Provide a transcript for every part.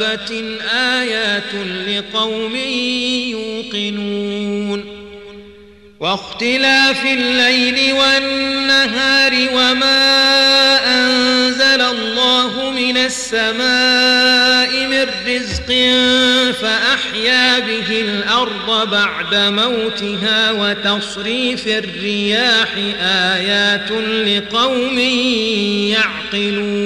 دابة آيات لقوم يوقنون واختلاف الليل والنهار وما أنزل الله من السماء من رزق فأحيا به الأرض بعد موتها وتصريف الرياح آيات لقوم يعقلون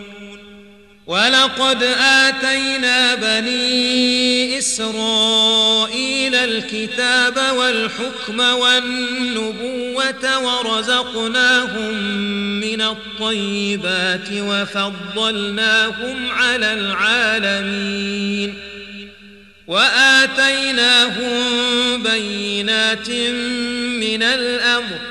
ولقد آتينا بني إسرائيل الكتاب والحكم والنبوة ورزقناهم من الطيبات وفضلناهم على العالمين وآتيناهم بينات من الأمر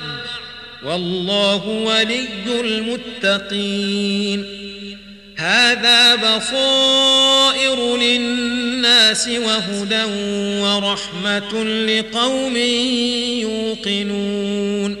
والله ولي المتقين. هذا بصائر للناس وهدى ورحمة لقوم يوقنون.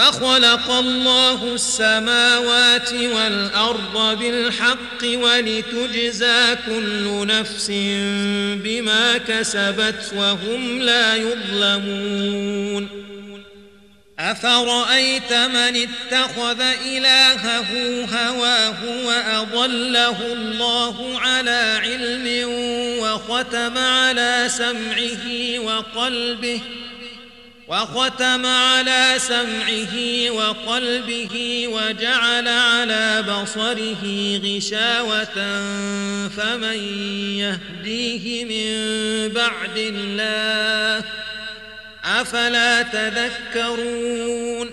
وخلق الله السماوات والأرض بالحق ولتجزى كل نفس بما كسبت وهم لا يظلمون. أفرأيت من اتخذ إلهه هواه وأضله الله على علم وختم على سمعه وقلبه ۖ وختم على سمعه وقلبه وجعل على بصره غشاوة فمن يهديه من بعد الله أفلا تذكرون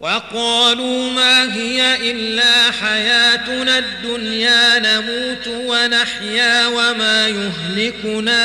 وقالوا ما هي إلا حياتنا الدنيا نموت ونحيا وما يهلكنا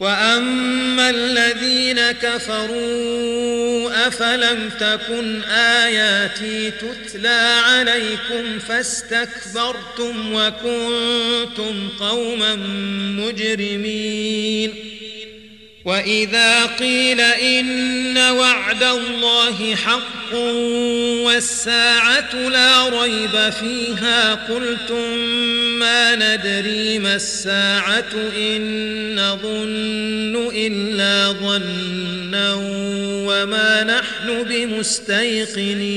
واما الذين كفروا افلم تكن اياتي تتلى عليكم فاستكبرتم وكنتم قوما مجرمين وإذا قيل إن وعد الله حق والساعة لا ريب فيها قلتم ما ندري ما الساعة إن نظن إلا ظنا وما نحن بمستيقنين